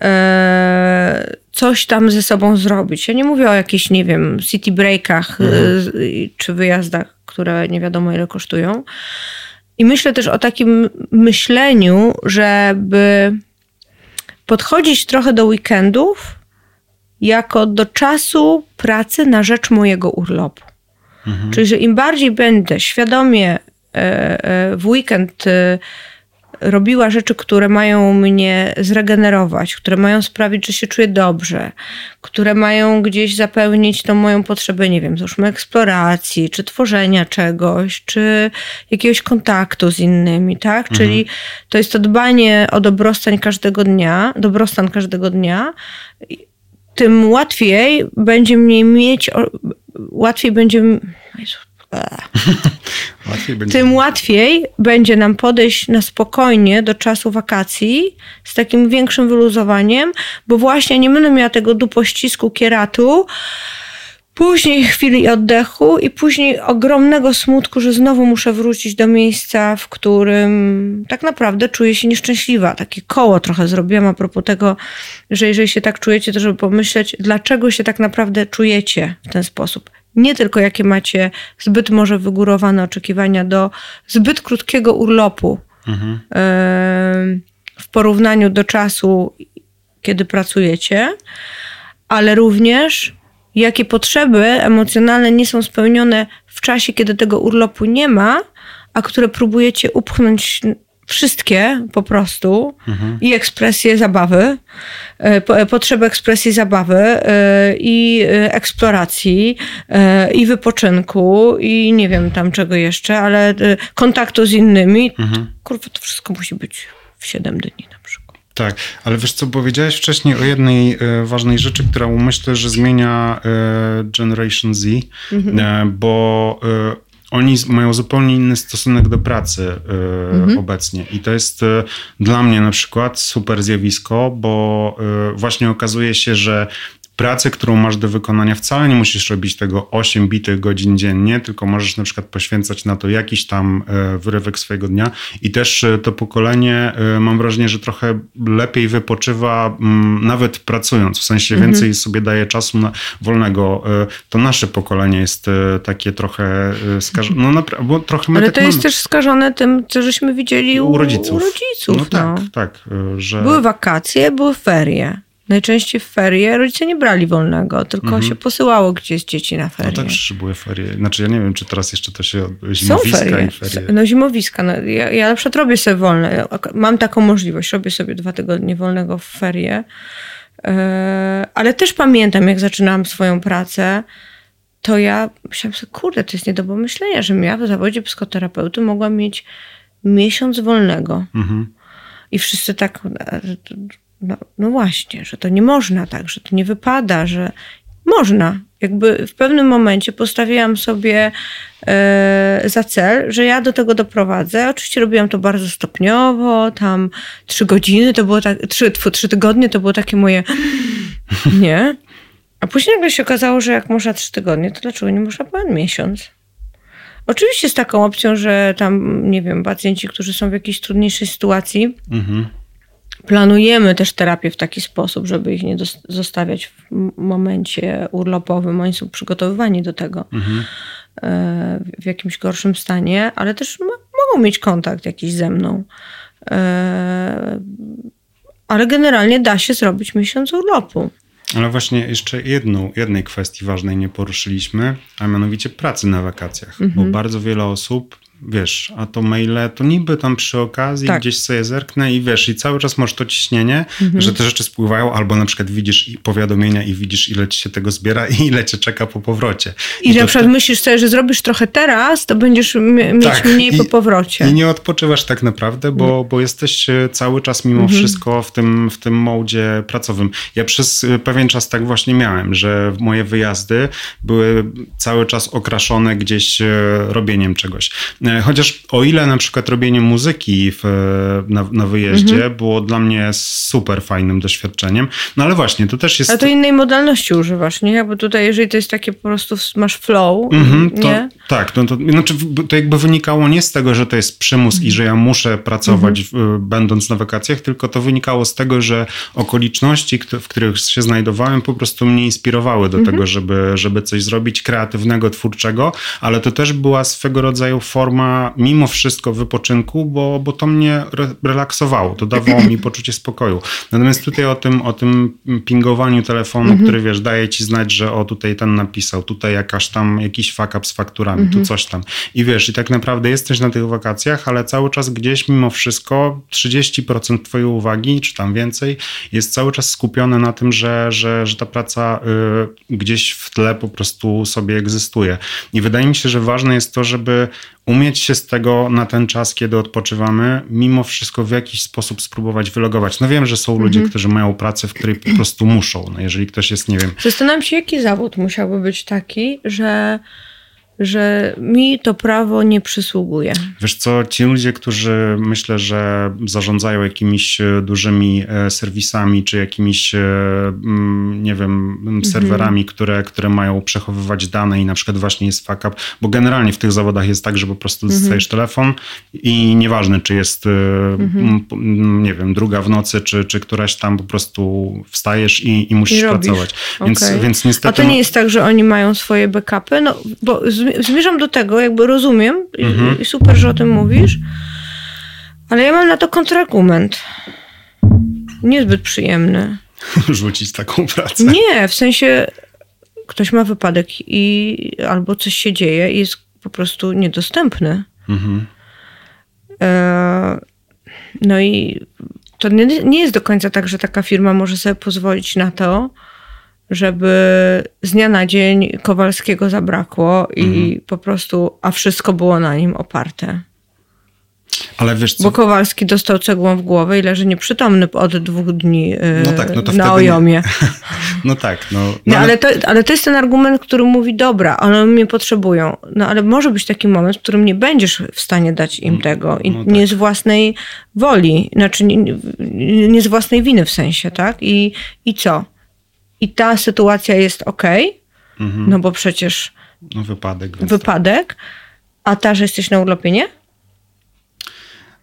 e, coś tam ze sobą zrobić. Ja nie mówię o jakichś, nie wiem, city breakach e, z- czy wyjazdach, które nie wiadomo ile kosztują. I myślę też o takim myśleniu, żeby podchodzić trochę do weekendów jako do czasu pracy na rzecz mojego urlopu. Czyli, że im bardziej będę świadomie e, e, w weekend e, robiła rzeczy, które mają mnie zregenerować, które mają sprawić, że się czuję dobrze, które mają gdzieś zapełnić tą moją potrzebę, nie wiem, załóżmy eksploracji, czy tworzenia czegoś, czy jakiegoś kontaktu z innymi, tak? Czyli to jest to dbanie o dobrostan każdego dnia, dobrostan każdego dnia, tym łatwiej będzie mnie mieć, łatwiej będzie. Jezu. Łatwiej. Tym łatwiej będzie nam podejść na spokojnie do czasu wakacji z takim większym wyluzowaniem, bo właśnie nie będę miała tego dupościsku kieratu, później chwili oddechu i później ogromnego smutku, że znowu muszę wrócić do miejsca, w którym tak naprawdę czuję się nieszczęśliwa. Takie koło trochę zrobiłam a propos tego, że jeżeli się tak czujecie, to żeby pomyśleć, dlaczego się tak naprawdę czujecie w ten sposób. Nie tylko jakie macie zbyt może wygórowane oczekiwania do zbyt krótkiego urlopu Mhm. w porównaniu do czasu, kiedy pracujecie, ale również jakie potrzeby emocjonalne nie są spełnione w czasie, kiedy tego urlopu nie ma, a które próbujecie upchnąć wszystkie po prostu Mhm. i ekspresję zabawy, e, po- potrzeby ekspresji zabawy e, i e, eksploracji e, i wypoczynku i nie wiem tam czego jeszcze, ale e, kontaktu z innymi. Mhm. Kurwa, to wszystko musi być w 7 dni na przykład. Tak, ale wiesz co, powiedziałeś wcześniej o jednej e, ważnej rzeczy, która myślę, że zmienia e, Generation Z, e, bo e, oni mają zupełnie inny stosunek do pracy e, obecnie. I to jest e, dla mnie na przykład super zjawisko, bo e, właśnie okazuje się, że pracę, którą masz do wykonania, wcale nie musisz robić tego 8 bitych godzin dziennie, tylko możesz na przykład poświęcać na to jakiś tam e, wyrywek swojego dnia. I też e, to pokolenie, e, mam wrażenie, że trochę lepiej wypoczywa, mm, nawet pracując, w sensie Mhm. więcej sobie daje czasu na wolnego. To nasze pokolenie jest takie trochę skażone, no bo trochę Ale tak to jest mamy. też skażone tym, co żeśmy widzieli u, u rodziców. U rodziców no tak, no. tak, e, że... Były wakacje, były ferie. Najczęściej w ferie rodzice nie brali wolnego, tylko się posyłało gdzieś dzieci na ferie. Mhm. No tak, że były ferie. Znaczy ja nie wiem, czy teraz jeszcze to się Są zimowiska ferie. i ferie. No zimowiska. No, ja, ja na przykład robię sobie wolne. Mam taką możliwość. Robię sobie dwa tygodnie wolnego w ferie. E, Ale też pamiętam, jak zaczynałam swoją pracę, to ja myślałam sobie, kurde, to jest nie do pomyślenia, żebym ja w zawodzie psychoterapeuty mogła mieć miesiąc wolnego. Mhm. I wszyscy tak, no, no właśnie, że to nie można tak, że to nie wypada, że można. Jakby w pewnym momencie postawiłam sobie e, za cel, że ja do tego doprowadzę. Oczywiście robiłam to bardzo stopniowo, tam trzy godziny to było tak, trzy, trzy tygodnie to było takie moje nie. A później nagle się okazało, że jak można trzy tygodnie, to dlaczego nie można pełen miesiąc? Oczywiście z taką opcją, że tam, nie wiem, pacjenci, którzy są w jakiejś trudniejszej sytuacji, Mhm. Planujemy też terapię w taki sposób, żeby ich nie zostawiać w momencie urlopowym. Oni są przygotowywani do tego Mhm. e, w jakimś gorszym stanie, ale też mogą mieć kontakt jakiś ze mną. E, Ale generalnie da się zrobić miesiąc urlopu. Ale właśnie jeszcze jedną, jednej kwestii ważnej nie poruszyliśmy, a mianowicie pracy na wakacjach. Mhm. Bo bardzo wiele osób, wiesz, a to maile, to niby tam przy okazji Tak. gdzieś sobie zerknę i wiesz, i cały czas masz to ciśnienie, Mhm. że te rzeczy spływają, albo na przykład widzisz i powiadomienia i widzisz, ile ci się tego zbiera i ile cię czeka po powrocie. I, to na przykład myślisz sobie, że zrobisz trochę teraz, to będziesz mieć Tak, mniej i- po powrocie. I nie odpoczywasz tak naprawdę, bo, bo jesteś e, cały czas mimo Mhm. wszystko w tym, w tym modzie pracowym. Ja przez e, pewien czas tak właśnie miałem, że moje wyjazdy były cały czas okraszone gdzieś e, robieniem czegoś. E, Chociaż o ile na przykład robienie muzyki w, na, na wyjeździe Mhm. było dla mnie super fajnym doświadczeniem, no ale właśnie, to też jest... Ale to innej modalności używasz, nie? Bo tutaj, jeżeli to jest takie po prostu masz flow, Mhm, to, nie? Tak, no to, znaczy to jakby wynikało nie z tego, że to jest przymus Mhm. i że ja muszę pracować w, będąc na wakacjach, tylko to wynikało z tego, że okoliczności, w których się znajdowałem, po prostu mnie inspirowały do Mhm. tego, żeby, żeby coś zrobić kreatywnego, twórczego, ale to też była swego rodzaju forma mimo wszystko wypoczynku, bo, bo to mnie re, relaksowało, to dawało mi poczucie spokoju. Natomiast tutaj o tym, o tym pingowaniu telefonu, który wiesz, daje ci znać, że o tutaj ten napisał, tutaj jakaś tam, jakiś fuck up z fakturami, tu coś tam. I wiesz, i tak naprawdę jesteś na tych wakacjach, ale cały czas gdzieś mimo wszystko 30% twojej uwagi, czy tam więcej, jest cały czas skupione na tym, że, że, że ta praca y, gdzieś w tle po prostu sobie egzystuje. I wydaje mi się, że ważne jest to, żeby umieć się z tego na ten czas, kiedy odpoczywamy, mimo wszystko w jakiś sposób spróbować wylogować. No wiem, że są ludzie, którzy mają pracę, w której po prostu muszą. No jeżeli ktoś jest, nie wiem, Zastanawiam się, jaki zawód musiałby być taki, że, że mi to prawo nie przysługuje. Wiesz co, ci ludzie, którzy myślę, że zarządzają jakimiś e, dużymi e, serwisami, czy jakimiś, e, mm, nie wiem, mm, serwerami, które, które mają przechowywać dane i na przykład właśnie jest fuck up, bo generalnie w tych zawodach jest tak, że po prostu dostajesz telefon i nieważne, czy jest, e, m, p- m, nie wiem, druga w nocy, czy, czy któraś tam po prostu wstajesz i, i musisz I pracować. Więc, Okej. więc A niestety... to nie jest tak, że oni mają swoje backupy? No, bo zmi- zmierzam do tego, jakby rozumiem i- Mhm. i super, że o tym mówisz, ale ja mam na to kontrargument. Niezbyt przyjemny. rzucić taką pracę. Nie, w sensie ktoś ma wypadek i albo coś się dzieje i jest po prostu niedostępny. Mhm. E, no i to nie, nie jest do końca tak, że taka firma może sobie pozwolić na to, żeby z dnia na dzień Kowalskiego zabrakło i po prostu, a wszystko było na nim oparte. Ale wiesz co? Bo Kowalski dostał cegłą w głowę i leży nieprzytomny od dwóch dni yy, No tak, no na ojomie. No tak, no. No, no ale, to, ale to jest ten argument, który mówi, dobra, one mnie potrzebują. No ale może być taki moment, w którym nie będziesz w stanie dać im tego. I no nie z własnej woli, znaczy nie, nie z własnej winy w sensie, tak? I, i co? I ta sytuacja jest ok, Mhm. no bo przecież no wypadek. Wypadek, a ta, że jesteś na urlopie, nie?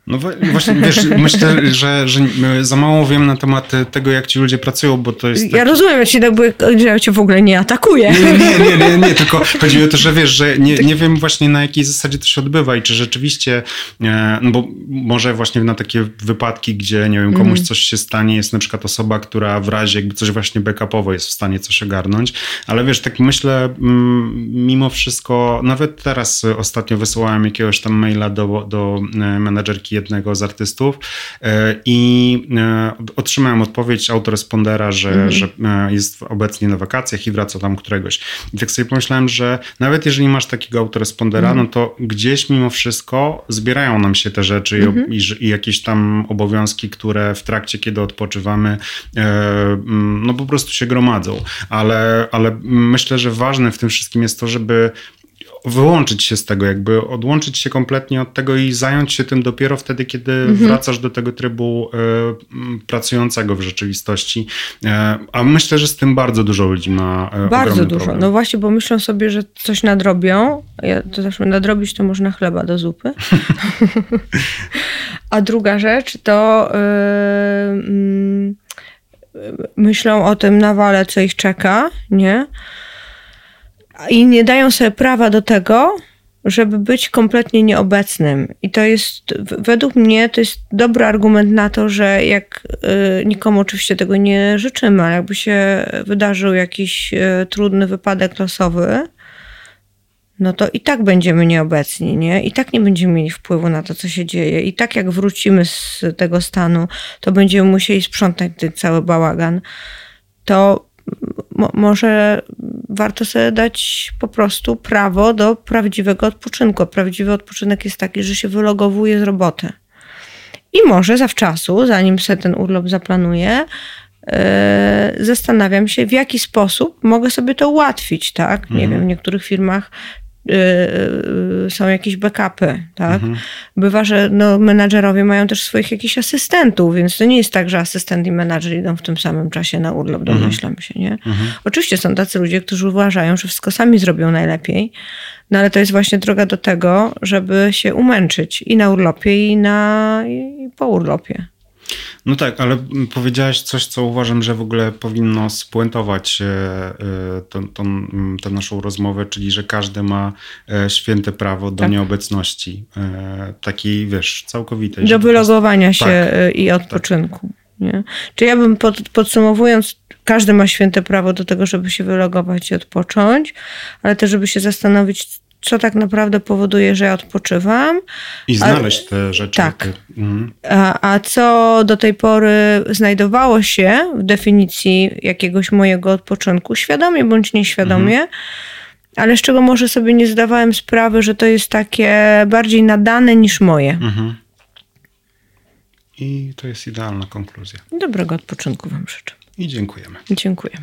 No właśnie, wiesz, myślę, że, że za mało wiem na temat tego, jak ci ludzie pracują, bo to jest... Ja taki- rozumiem, ja ci, jakby, że ja cię w ogóle nie atakuję. Nie, nie, nie, nie, nie, tylko chodzi o to, że wiesz, że nie, nie wiem właśnie na jakiej zasadzie to się odbywa i czy rzeczywiście, e, no bo może właśnie na takie wypadki, gdzie nie wiem, komuś coś się stanie, jest na przykład osoba, która w razie jakby coś właśnie backupowo jest w stanie coś ogarnąć, ale wiesz, tak myślę, mm, mimo wszystko, nawet teraz ostatnio wysyłałem jakiegoś tam maila do, do e, menadżerki jednego z artystów e, i e, otrzymałem odpowiedź autorespondera, że, że e, jest obecnie na wakacjach i wraca tam któregoś. I tak sobie pomyślałem, że nawet jeżeli masz takiego autorespondera, no to gdzieś mimo wszystko zbierają nam się te rzeczy i, i, i jakieś tam obowiązki, które w trakcie, kiedy odpoczywamy, mm, no po prostu się gromadzą. Ale, ale myślę, że ważne w tym wszystkim jest to, żeby wyłączyć się z tego, jakby odłączyć się kompletnie od tego i zająć się tym dopiero wtedy, kiedy wracasz do tego trybu e, pracującego w rzeczywistości. E, a myślę, że z tym bardzo dużo ludzi ma e, Bardzo dużo. problem. No właśnie, bo myślą sobie, że coś nadrobią. Ja to zawsze nadrobić to można chleba do zupy. A druga rzecz to myślą o tym nawale, co ich czeka, nie? I nie dają sobie prawa do tego, żeby być kompletnie nieobecnym. I to jest, według mnie, to jest dobry argument na to, że jak y, nikomu oczywiście tego nie życzymy, ale jakby się wydarzył jakiś y, trudny wypadek losowy, no to i tak będziemy nieobecni, nie? I tak nie będziemy mieli wpływu na to, co się dzieje. I tak jak wrócimy z tego stanu, to będziemy musieli sprzątać ten cały bałagan. To mo- może warto sobie dać po prostu prawo do prawdziwego odpoczynku. Prawdziwy odpoczynek jest taki, że się wylogowuje z roboty. I może zawczasu, zanim sobie ten urlop zaplanuję, yy, zastanawiam się, w jaki sposób mogę sobie to ułatwić, tak? Nie wiem, w niektórych firmach są jakieś backupy, tak? Bywa, że no, menadżerowie mają też swoich jakichś asystentów, więc to nie jest tak, że asystent i menadżer idą w tym samym czasie na urlop, domyślam się, nie? Oczywiście są tacy ludzie, którzy uważają, że wszystko sami zrobią najlepiej, no ale to jest właśnie droga do tego, żeby się umęczyć i na urlopie, i, na, i po urlopie. No tak, ale powiedziałaś coś, co uważam, że w ogóle powinno spuentować e, e, tą, tą, mm, tę naszą rozmowę, czyli że każdy ma e, święte prawo do Tak. nieobecności. Takiej, wiesz, całkowitej. Do prostu- wylogowania się Tak. i odpoczynku. Nie? Czy ja bym pod, podsumowując, każdy ma święte prawo do tego, żeby się wylogować i odpocząć, ale też, żeby się zastanowić, co tak naprawdę powoduje, że ja odpoczywam, I znaleźć te rzeczy. tak. Te, mhm. a, a co do tej pory znajdowało się w definicji jakiegoś mojego odpoczynku, świadomie bądź nieświadomie, ale z czego może sobie nie zdawałem sprawy, że to jest takie bardziej nadane niż moje. Mhm. I to jest idealna konkluzja. Dobrego odpoczynku Wam życzę. I dziękujemy. Dziękuję.